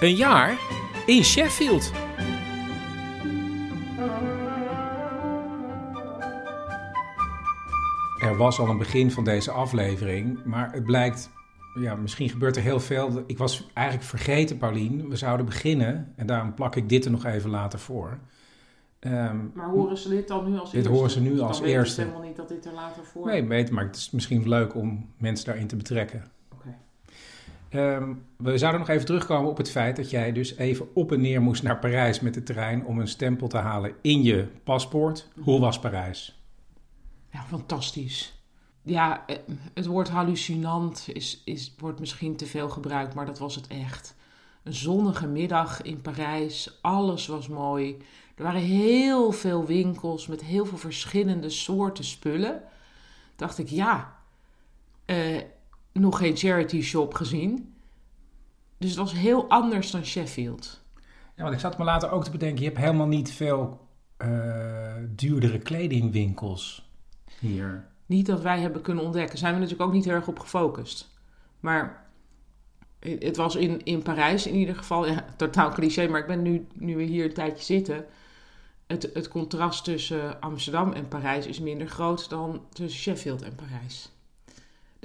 een jaar in Sheffield. Er was al een begin van deze aflevering, maar het blijkt, ja, misschien gebeurt er heel veel. Ik was eigenlijk vergeten, Paulien, we zouden beginnen en daarom plak ik dit er nog even later voor. Ehm, Maar horen ze dit dan nu als Dit eerste? horen ze nu Dan als weet ik eerste. helemaal niet dat dit er later voor nee, weet, maar het is misschien leuk om mensen daarin te betrekken. Ehm, we zouden nog even terugkomen op het feit dat jij dus even op en neer moest naar Parijs met de trein om een stempel te halen in je paspoort. Hoe was Parijs? Fantastisch. Ja, eh, het woord hallucinant is, is, wordt misschien te veel gebruikt, maar dat was het echt. Een zonnige middag in Parijs, alles was mooi. Er waren heel veel winkels met heel veel verschillende soorten spullen. Dacht ik, ja, eh, nog geen charity shop gezien. Dus het was heel anders dan Sheffield. Ja, want ik zat me later ook te bedenken, je hebt helemaal niet veel eh, duurdere kledingwinkels hier. niet dat wij hebben kunnen ontdekken. Zijn we natuurlijk ook niet heel erg op gefocust. Maar het was in, in Parijs in ieder geval, ja, totaal cliché, maar ik ben nu, nu we hier een tijdje zitten. Het, het contrast tussen Amsterdam en Parijs is minder groot dan tussen Sheffield en Parijs.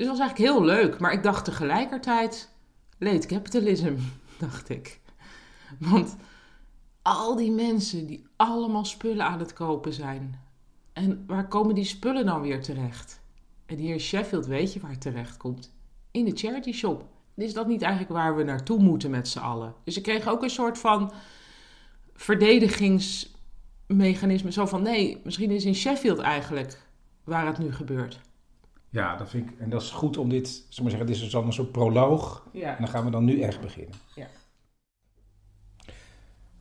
Dus dat was eigenlijk heel leuk. Maar ik dacht tegelijkertijd, late capitalism, dacht ik. Want al die mensen die allemaal spullen aan het kopen zijn. En waar komen die spullen dan weer terecht? En hier in Sheffield weet je waar het terecht komt. In de charity shop. Is dat niet eigenlijk waar we naartoe moeten met z'n allen? Dus ik kreeg ook een soort van verdedigingsmechanisme. Zo van, nee, misschien is in Sheffield eigenlijk waar het nu gebeurt. Ja, dat vind ik, en dat is goed om dit, zullen we maar zeggen, dit is dus dan een soort proloog. Ja. En dan gaan we dan nu echt beginnen.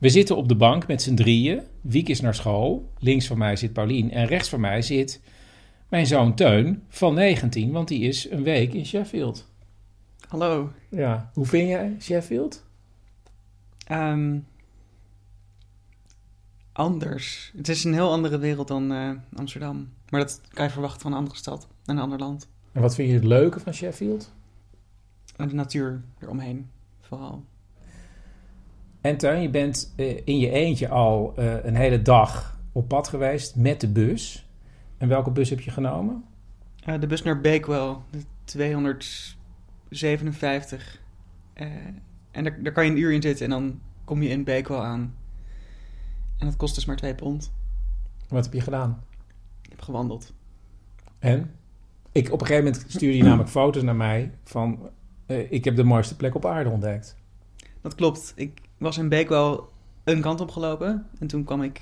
We zitten op de bank met z'n drieën. Wiek is naar school. Links van mij zit Paulien. En rechts van mij zit mijn zoon Teun van 19. Want die is een week in Sheffield. Hallo. Ja. Hoe vind jij Sheffield? Ehm, anders. Het is een heel andere wereld dan eh, Amsterdam. Maar dat kan je verwachten van een andere stad en een ander land. En wat vind je het leuke van Sheffield? En de natuur eromheen, vooral. En Teun, je bent eh, in je eentje al eh, een hele dag op pad geweest met de bus. En welke bus heb je genomen? Eh, de bus naar Bakewell, de 257. Eh, en daar, daar kan je een uur in zitten en dan kom je in Bakewell aan. En dat kost dus maar 2 pond. Wat heb je gedaan? Ik heb gewandeld. En? Ik, op een gegeven moment stuurde je namelijk foto's naar mij van... eh, ik heb de mooiste plek op aarde ontdekt. Dat klopt. Ik was in Bakewell een kant op gelopen. En toen kwam ik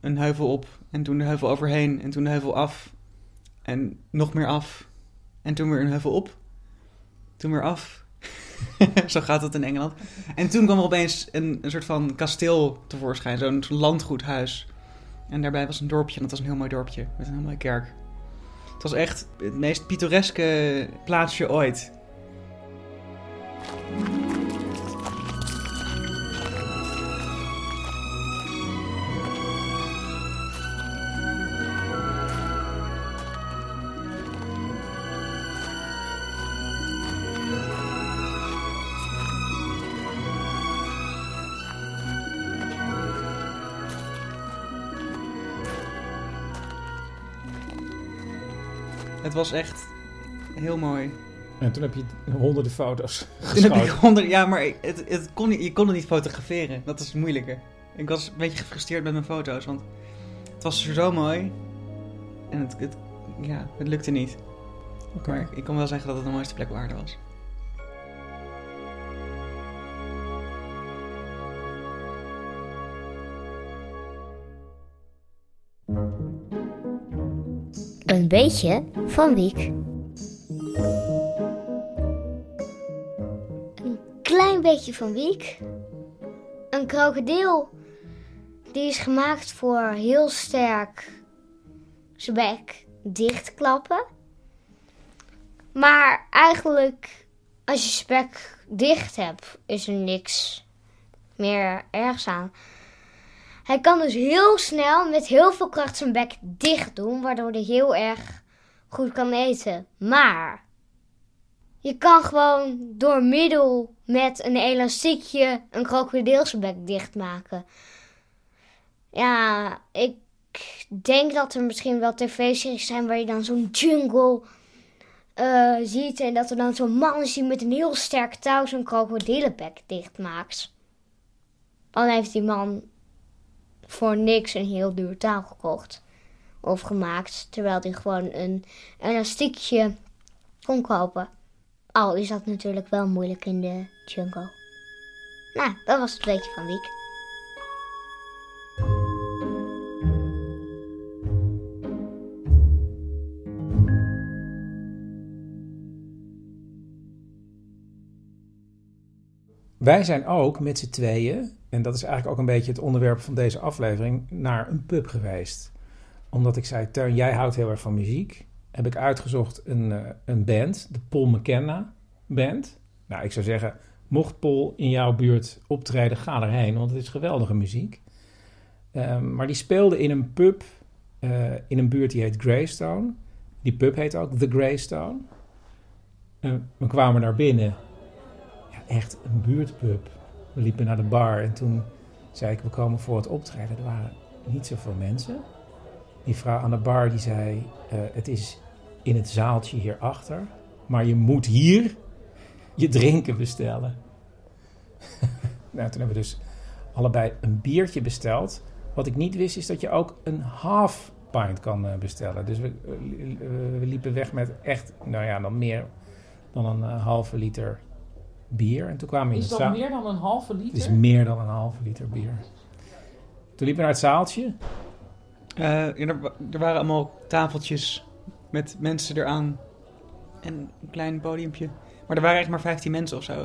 een heuvel op. En toen de heuvel overheen. En toen de heuvel af. En nog meer af. En toen weer een heuvel op. Toen weer af. Zo gaat het in Engeland. En toen kwam er opeens een, een soort van kasteel tevoorschijn. Zo'n landgoedhuis. En daarbij was een dorpje. En dat was een heel mooi dorpje. Met een heel mooie kerk. Het was echt het meest pittoreske plaatsje ooit. Het was echt heel mooi. En toen heb je honderden foto's. Toen heb ik honderden, ja, maar het, het kon, je kon het niet fotograferen. Dat is moeilijker. Ik was een beetje gefrustreerd met mijn foto's, want het was zo mooi. En het, het ja, het lukte niet. Maar ik, kan kon wel zeggen dat het de mooiste plek waarde was. Een beetje van Wiek. Een klein beetje van Wiek. Een krokodil. Die is gemaakt voor heel sterk bek dichtklappen. Maar eigenlijk, als je spek dicht hebt, is er niks meer ergs aan. Hij kan dus heel snel met heel veel kracht zijn bek dicht doen, waardoor hij heel erg goed kan eten. Maar je kan gewoon door middel met een elastiekje een krokodil zijn bek dichtmaken. Ja, ik denk dat er misschien wel tv-series zijn waar je dan zo'n jungle uh, ziet. En dat er dan zo'n man is die met een heel sterk touw zo'n krokodillenbek dichtmaakt. Dan heeft die man voor niks een heel duur touw gekocht of gemaakt. Terwijl hij gewoon een elastiekje kon kopen. Al is dat natuurlijk wel moeilijk in de jungle. Nou, dat was het beetje van Wiek. Wij zijn ook met z'n tweeën, en dat is eigenlijk ook een beetje het onderwerp van deze aflevering, naar een pub geweest. Omdat ik zei, Teun, jij houdt heel erg van muziek. Heb ik uitgezocht een, uh, een band, de Paul McKenna Band. Nou, ik zou zeggen, mocht Paul in jouw buurt optreden, ga erheen, want het is geweldige muziek. Um, maar die speelde in een pub uh, in een buurt die heet Greystone. Die pub heet ook The Greystone. We kwamen daar binnen echt een buurtpub. We liepen naar de bar en toen zei ik, we komen voor het optreden. Er waren niet zoveel mensen. Die vrouw aan de bar die zei, uh, het is in het zaaltje hierachter, maar je moet hier je drinken bestellen. nou, toen hebben we dus allebei een biertje besteld. Wat ik niet wist is dat je ook een half pint kan uh, bestellen. Dus we, uh, we, liepen weg met echt, nou ja, dan meer dan een halve liter bier. En toen kwamen we is dat meer dan een halve liter? Het is meer dan een halve liter bier. Toen liepen we naar het zaaltje. Uh, er, er, waren allemaal tafeltjes met mensen eraan. En een klein podiumpje. Maar er waren echt maar 15 mensen of zo.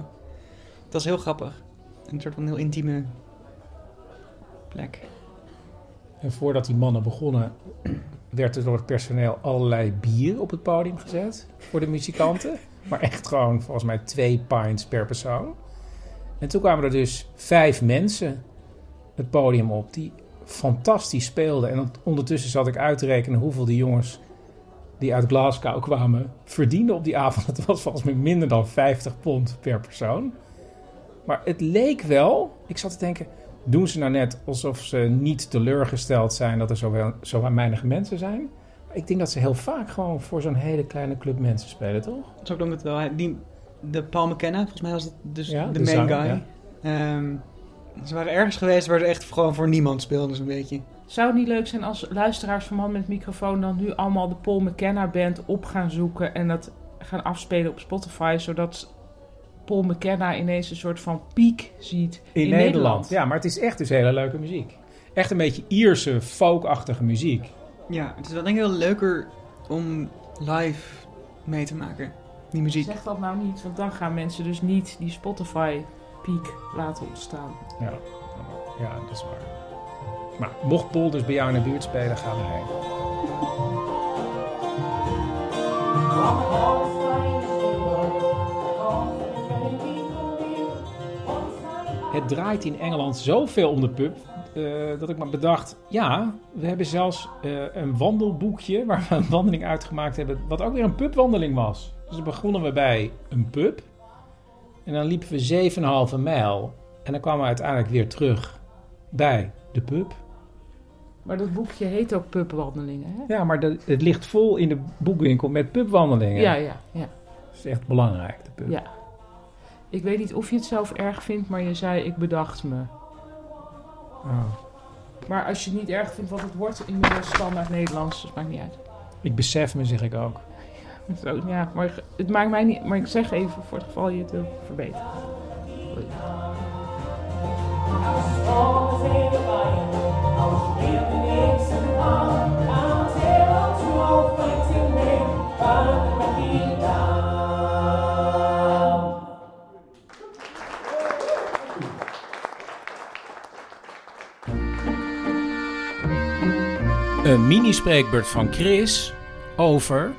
Dat was heel grappig. Een soort van heel intieme plek. En voordat die mannen begonnen, werd er door het personeel allerlei bier op het podium gezet voor de muzikanten. Maar echt gewoon volgens mij twee pints per persoon. En toen kwamen er dus vijf mensen het podium op die fantastisch speelden. En ondertussen zat ik uit te rekenen hoeveel die jongens die uit Glasgow kwamen verdienden op die avond. Het was volgens mij minder dan 50 pond per persoon. Maar het leek wel, ik zat te denken, doen ze nou net alsof ze niet teleurgesteld zijn dat er zo, zo weinig mensen zijn? Ik denk dat ze heel vaak gewoon voor zo'n hele kleine club mensen spelen, toch? Zo klonk het wel. Die, de Paul McKenna, volgens mij was het dus de, main guy. Ehm, ze waren ergens geweest waar ze echt gewoon voor niemand speelden, zo'n beetje. Zou het niet leuk zijn als luisteraars van Man met Microfoon dan nu allemaal de Paul McKenna band op gaan zoeken en dat gaan afspelen op Spotify, zodat Paul McKenna ineens een soort van piek ziet in, Nederland. Ja, maar het is echt dus hele leuke muziek. Echt een beetje Ierse, folkachtige muziek. Ja, het is wel denk ik wel leuker om live mee te maken, die muziek. Zeg dat nou niet, want dan gaan mensen dus niet die Spotify-piek laten ontstaan. Ja, ja, dat is waar. Maar mocht Paul dus bij jou in de buurt spelen, ga erheen. Het draait in Engeland zoveel om de pub uh, dat ik me bedacht, ja, we hebben zelfs uh, een wandelboekje waar we een wandeling uitgemaakt hebben, wat ook weer een pubwandeling was. Dus dan begonnen we bij een pub en dan liepen we 7,5 mijl en dan kwamen we uiteindelijk weer terug bij de pub. Maar dat boekje heet ook pubwandelingen, hè? Ja, maar de, het ligt vol in de boekwinkel met pubwandelingen. Ja, ja, ja. Dat is echt belangrijk, de pub. Ja. Ik weet niet of je het zelf erg vindt, maar je zei, ik bedacht me. Maar als je het niet erg vindt wat het wordt, inmiddels standaard Nederlands, dat maakt niet uit. Ik besef me, zeg ik ook. Ja, maar het maakt mij niet. Maar ik zeg even voor het geval je het wil verbeteren. Een mini-spreekbeurt van Chris over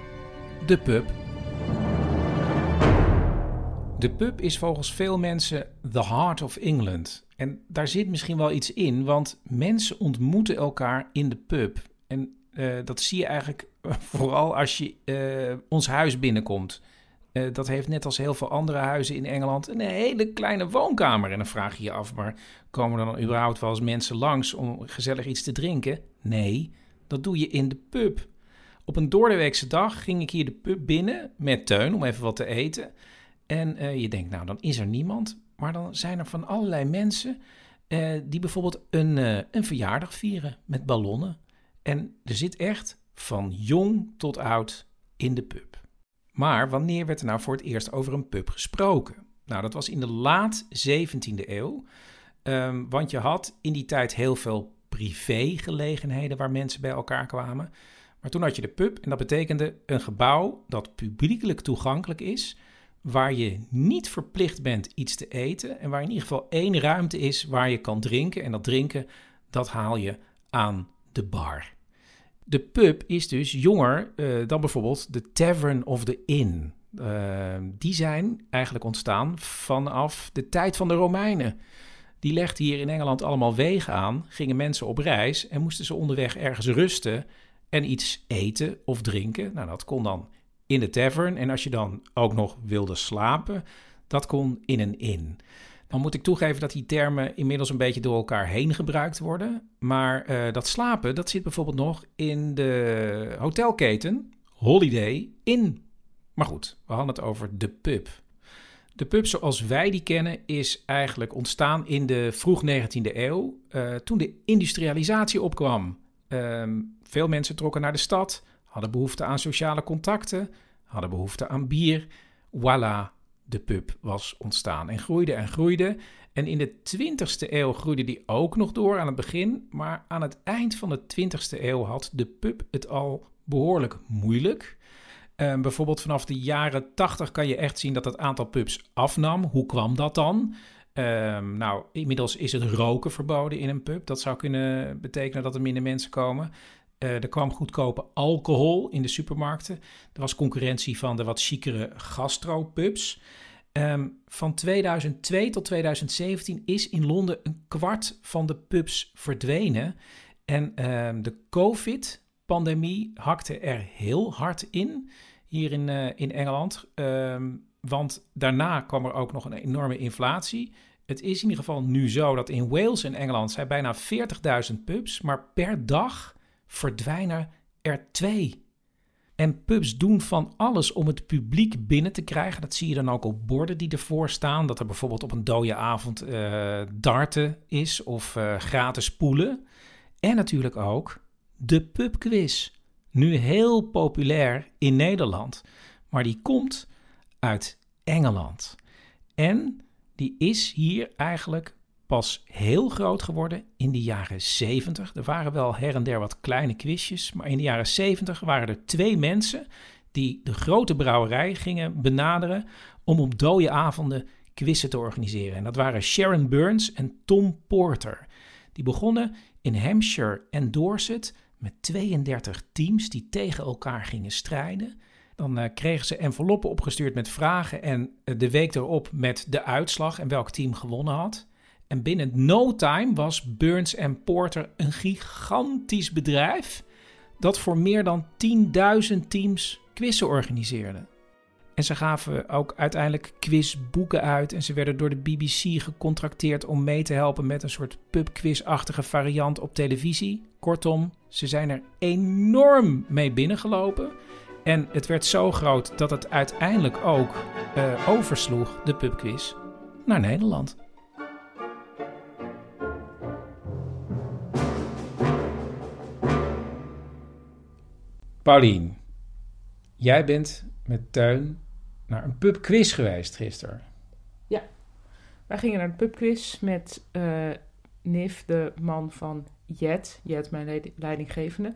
de pub. De pub is volgens veel mensen the heart of England. En daar zit misschien wel iets in, want mensen ontmoeten elkaar in de pub. En uh, dat zie je eigenlijk vooral als je uh, ons huis binnenkomt. Uh, dat heeft net als heel veel andere huizen in Engeland een hele kleine woonkamer. En dan vraag je je af, maar komen er dan überhaupt wel eens mensen langs om gezellig iets te drinken? Nee, dat doe je in de pub. Op een doordeweekse dag ging ik hier de pub binnen met Teun om even wat te eten. En uh, je denkt, nou, dan is er niemand. Maar dan zijn er van allerlei mensen uh, die bijvoorbeeld een, uh, een verjaardag vieren met ballonnen. En er zit echt van jong tot oud in de pub. Maar wanneer werd er nou voor het eerst over een pub gesproken? Nou, dat was in de laat 17e eeuw. Um, want je had in die tijd heel veel privé-gelegenheden waar mensen bij elkaar kwamen. Maar toen had je de pub en dat betekende een gebouw dat publiekelijk toegankelijk is, waar je niet verplicht bent iets te eten en waar in ieder geval één ruimte is waar je kan drinken. En dat drinken, dat haal je aan de bar. De pub is dus jonger uh, dan bijvoorbeeld de Tavern of the Inn. Uh, die zijn eigenlijk ontstaan vanaf de tijd van de Romeinen. Die legden hier in Engeland allemaal wegen aan, gingen mensen op reis en moesten ze onderweg ergens rusten en iets eten of drinken. Nou, dat kon dan in de tavern. En als je dan ook nog wilde slapen, dat kon in een inn. Dan moet ik toegeven dat die termen inmiddels een beetje door elkaar heen gebruikt worden. Maar uh, dat slapen, dat zit bijvoorbeeld nog in de hotelketen Holiday Inn. Maar goed, we hadden het over de pub. De pub zoals wij die kennen is eigenlijk ontstaan in de vroeg 19e eeuw, uh, toen de industrialisatie opkwam. Uh, veel mensen trokken naar de stad, hadden behoefte aan sociale contacten, hadden behoefte aan bier. Voilà, de pub was ontstaan en groeide en groeide. En in de 20ste eeuw groeide die ook nog door aan het begin, maar aan het eind van de 20ste eeuw had de pub het al behoorlijk moeilijk. Uh, bijvoorbeeld vanaf de jaren 80 kan je echt zien dat het aantal pubs afnam. Hoe kwam dat dan? Uh, nou, inmiddels is het roken verboden in een pub. Dat zou kunnen betekenen dat er minder mensen komen. Uh, er kwam goedkope alcohol in de supermarkten. Er was concurrentie van de wat chicere gastropubs. Um, van 2002 tot 2017 is in Londen een kwart van de pubs verdwenen. En de COVID-pandemie hakte er heel hard in hier in, uh, in Engeland. Um, want daarna kwam er ook nog een enorme inflatie. Het is in ieder geval nu zo dat in Wales en Engeland zijn bijna 40.000 pubs, maar per dag verdwijnen er twee. En pubs doen van alles om het publiek binnen te krijgen. Dat zie je dan ook op borden die ervoor staan. Dat er bijvoorbeeld op een dode avond uh, darten is of uh, gratis poelen. En natuurlijk ook de pubquiz. Nu heel populair in Nederland. Maar die komt uit Engeland. En die is hier eigenlijk pas heel groot geworden in de jaren 70. Er waren wel her en der wat kleine quizjes, maar in de jaren 70 waren er twee mensen die de grote brouwerij gingen benaderen om op dode avonden quizzen te organiseren. En dat waren Sharon Burns en Tom Porter. Die begonnen in Hampshire en Dorset met 32 teams die tegen elkaar gingen strijden. Dan uh, kregen ze enveloppen opgestuurd met vragen en uh, de week erop met de uitslag en welk team gewonnen had. En binnen no time was Burns Porter een gigantisch bedrijf dat voor meer dan 10.000 teams quizzen organiseerde. En ze gaven ook uiteindelijk quizboeken uit en ze werden door de BBC gecontracteerd om mee te helpen met een soort pubquiz-achtige variant op televisie. Kortom, ze zijn er enorm mee binnengelopen. En het werd zo groot dat het uiteindelijk ook uh, oversloeg, de pubquiz, naar Nederland. Paulien, jij bent met Teun naar een pubquiz geweest gisteren. Ja, wij gingen naar de pubquiz met uh, Nif, de man van Jet. Jet, mijn leidinggevende.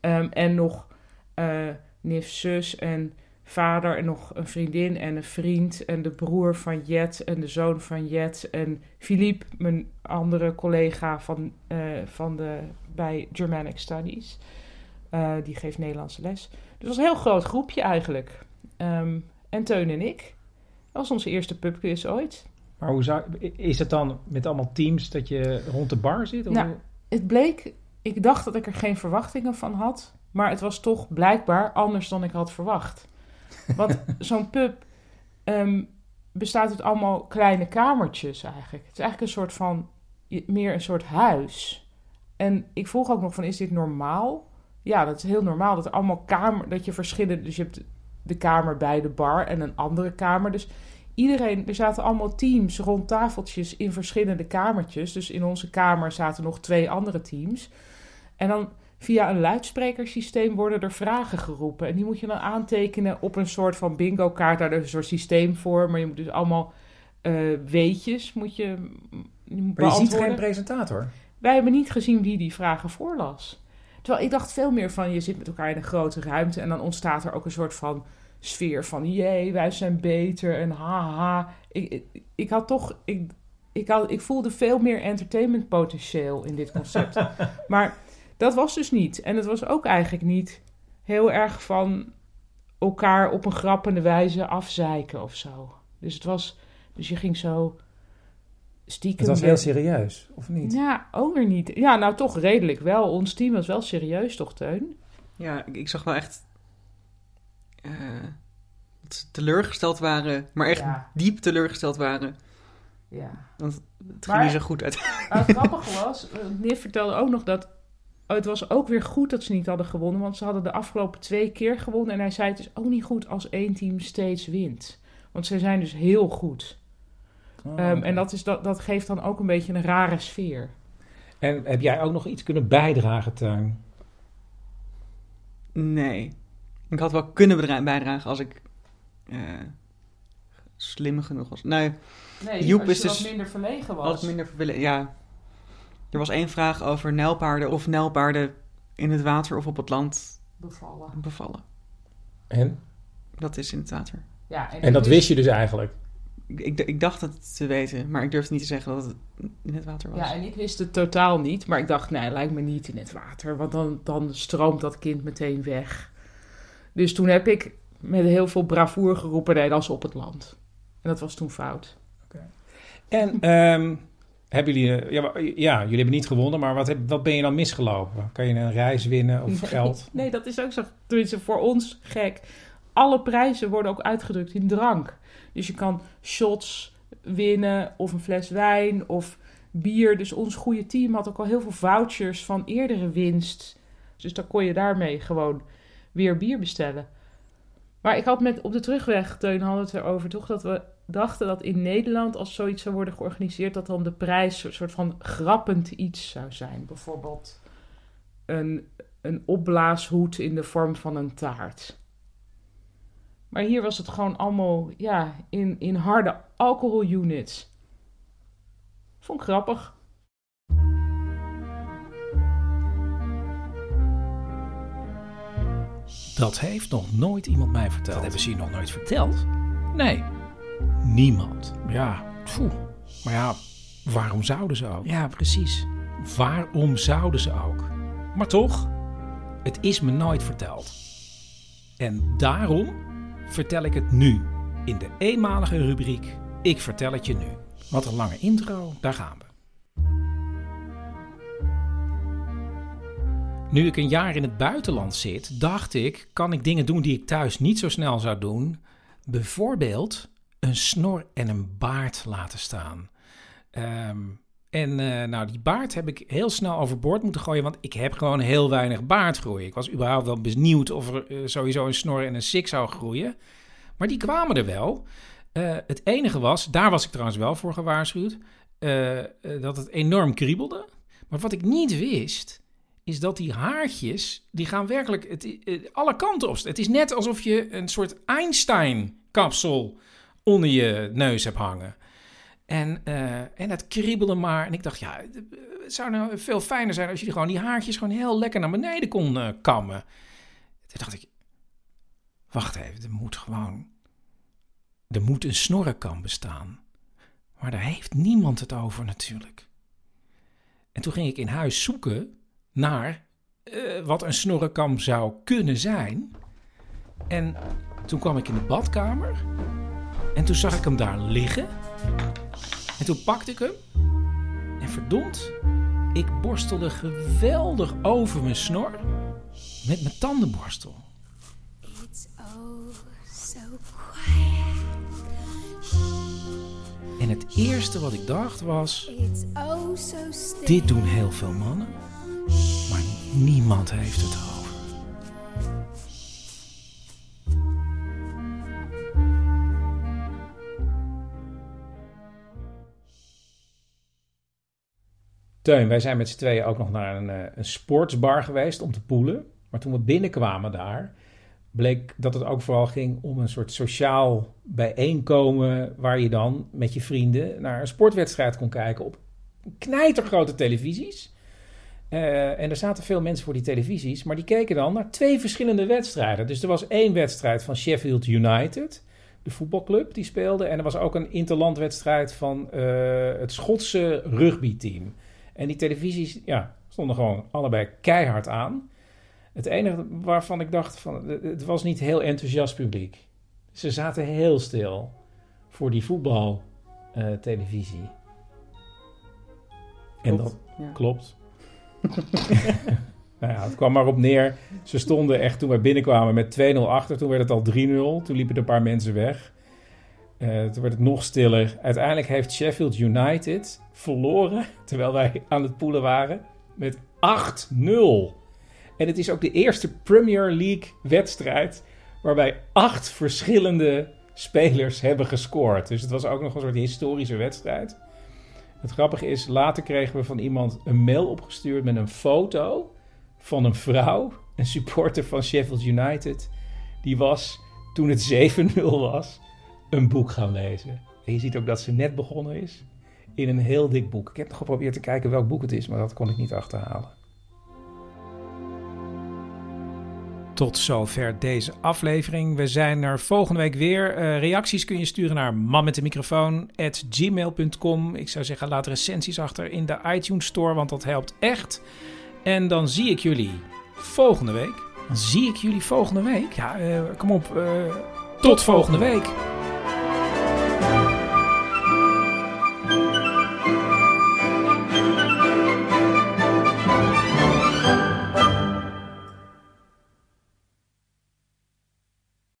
Um, en nog uh, Nif's zus en vader en nog een vriendin en een vriend en de broer van Jet en de zoon van Jet en Philippe, mijn andere collega van, eh, van de, bij Germanic Studies. Eh, die geeft Nederlandse les. Dus het was een heel groot groepje eigenlijk. Ehm, en Teun en ik. Dat was onze eerste pubquiz ooit. Maar hoe zou, is het dan met allemaal teams dat je rond de bar zit? Of nou, het bleek, ik dacht dat ik er geen verwachtingen van had. Maar het was toch blijkbaar anders dan ik had verwacht. Want zo'n pub um, bestaat uit allemaal kleine kamertjes eigenlijk. Het is eigenlijk een soort van, meer een soort huis. En ik vroeg ook nog van, is dit normaal? Ja, dat is heel normaal. Dat er allemaal kamer, dat je verschillende, dus je hebt de kamer bij de bar en een andere kamer. Dus iedereen, er zaten allemaal teams rond tafeltjes in verschillende kamertjes. Dus in onze kamer zaten nog twee andere teams. En dan via een luidsprekersysteem worden er vragen geroepen. En die moet je dan aantekenen op een soort van bingo-kaart. Daar is een soort systeem voor. Maar je moet dus allemaal uh, weetjes moet je, je Maar je ziet geen presentator? Wij hebben niet gezien wie die vragen voorlas. Terwijl ik dacht veel meer van, je zit met elkaar in een grote ruimte... en dan ontstaat er ook een soort van sfeer van... jee, wij zijn beter en haha. Ik, ik, ik had toch... Ik, ik, had, ik voelde veel meer entertainment potentieel in dit concept. maar dat was dus niet. En het was ook eigenlijk niet heel erg van elkaar op een grappende wijze afzeiken of zo. Dus het was, dus je ging zo stiekem. Het was heel serieus, of niet? Ja, ook weer niet. Ja, nou toch redelijk wel. Ons team was wel serieus, toch, Teun? Ja, ik, zag wel echt. Uh, dat ze teleurgesteld waren, maar echt diep teleurgesteld waren. Ja. Want het ging niet zo goed uit. Het grappige was, Nif vertelde ook nog dat het was ook weer goed dat ze niet hadden gewonnen, want ze hadden de afgelopen twee keer gewonnen. En hij zei: Het is ook niet goed als één team steeds wint. Want ze zijn dus heel goed. Oh, ehm, en dat, is, dat, dat geeft dan ook een beetje een rare sfeer. En heb jij ook nog iets kunnen bijdragen, Tuin? Nee. Ik had wel kunnen bijdragen als ik uh, slim genoeg was. Nee, nee Joep als je is dus, minder verlegen was. Als minder verlegen, ja. Er was één vraag over nijlpaarden of nijlpaarden in het water of op het land bevallen. bevallen. En? Dat is in het water. Ja, en, en dat wist je dus eigenlijk? Ik, ik, dacht het te weten, maar ik durfde niet te zeggen dat het in het water was. Ja, en ik wist het totaal niet, maar ik dacht, nee, lijkt me niet in het water, want dan, dan stroomt dat kind meteen weg. Dus toen heb ik met heel veel bravoer geroepen, nee, dat is op het land. En dat was toen fout. Oké. En um, hebben jullie, eh, ja, ja, jullie hebben niet gewonnen, maar wat, heb, wat ben je dan misgelopen? Kan je een reis winnen of geld? Nee, dat is ook zo. Tenminste, voor ons gek. Alle prijzen worden ook uitgedrukt in drank. Dus je kan shots winnen of een fles wijn of bier. Dus ons goede team had ook al heel veel vouchers van eerdere winst. Dus dan kon je daarmee gewoon weer bier bestellen. Maar ik had met op de terugweg, Teun, hadden het erover toch dat we dachten dat in Nederland, als zoiets zou worden georganiseerd, dat dan de prijs een soort van grappend iets zou zijn. Bijvoorbeeld een, een opblaashoed in de vorm van een taart. Maar hier was het gewoon allemaal ja, in, in harde alcoholunits. Vond ik grappig. Dat heeft nog nooit iemand mij verteld. Dat hebben ze je nog nooit verteld? Nee, niemand. Ja. Maar ja, waarom zouden ze ook? Ja, precies. Waarom zouden ze ook? Maar toch, het is me nooit verteld. En daarom vertel ik het nu in de eenmalige rubriek Ik vertel het je nu. Wat een lange intro, daar gaan we. Nu ik een jaar in het buitenland zit, dacht ik, kan ik dingen doen die ik thuis niet zo snel zou doen. Bijvoorbeeld een snor en een baard laten staan. Ehm, en uh, nou, die baard heb ik heel snel overboord moeten gooien, want ik heb gewoon heel weinig baardgroei. Ik was überhaupt wel benieuwd of er uh, sowieso een snor en een sik zou groeien. Maar die kwamen er wel. Uh, het enige was, daar was ik trouwens wel voor gewaarschuwd, dat het enorm kriebelde. Maar wat ik niet wist, is dat die haartjes, die gaan werkelijk het, alle kanten op. Het is net alsof je een soort Einstein-kapsel onder je neus hebt hangen. En, uh, en het kriebelde maar. En ik dacht, ja, het zou nou veel fijner zijn als je gewoon die haartjes gewoon heel lekker naar beneden kon uh, kammen. Toen dacht ik, wacht even, er moet gewoon, er moet een snorrenkam bestaan. Maar daar heeft niemand het over natuurlijk. En toen ging ik in huis zoeken naar uh, wat een snorrenkam zou kunnen zijn. En toen kwam ik in de badkamer. En toen zag ik hem daar liggen. En toen pakte ik hem. En verdomd, ik borstelde geweldig over mijn snor met mijn tandenborstel. It's oh so. En het eerste wat ik dacht was: oh so dit doen heel veel mannen, maar niemand heeft het over. Wij zijn met z'n tweeën ook nog naar een, eh, een sportsbar geweest om te poelen. Maar toen we binnenkwamen daar, bleek dat het ook vooral ging om een soort sociaal bijeenkomen. waar je dan met je vrienden naar een sportwedstrijd kon kijken op knijtergrote televisies. Uh, en er zaten veel mensen voor die televisies, maar die keken dan naar twee verschillende wedstrijden. Dus er was één wedstrijd van Sheffield United, de voetbalclub, die speelde. En er was ook een interlandwedstrijd van uh, het Schotse rugbyteam. En die televisies ja, stonden gewoon allebei keihard aan. Het enige waarvan ik dacht van het was niet heel enthousiast publiek. Ze zaten heel stil voor die voetbaltelevisie. en dat klopt. nou ja, het kwam maar op neer. Ze stonden echt toen wij binnenkwamen met 2-0 achter. Toen werd het al 3-0. Toen liepen er een paar mensen weg. Uh, toen werd het nog stiller. Uiteindelijk heeft Sheffield United verloren, terwijl wij aan het poelen waren, met 8-0. En het is ook de eerste Premier League wedstrijd waarbij acht verschillende spelers hebben gescoord. Dus het was ook nog een soort historische wedstrijd. Het grappige is, later kregen we van iemand een mail opgestuurd met een foto van een vrouw, een supporter van Sheffield United. Die was, toen het 7-0 was, een boek gaan lezen. En je ziet ook dat ze net begonnen is in een heel dik boek. Ik heb nog geprobeerd te kijken welk boek het is, maar dat kon ik niet achterhalen. Tot zover deze aflevering. We zijn er volgende week weer. Uh, reacties kun je sturen naar mammetdemicrofoon.gmail.com. Ik zou zeggen, laat recensies achter in de iTunes Store, want dat helpt echt. En dan zie ik jullie volgende week. Dan zie ik jullie volgende week. Ja, uh, kom op. Uh, tot volgende week.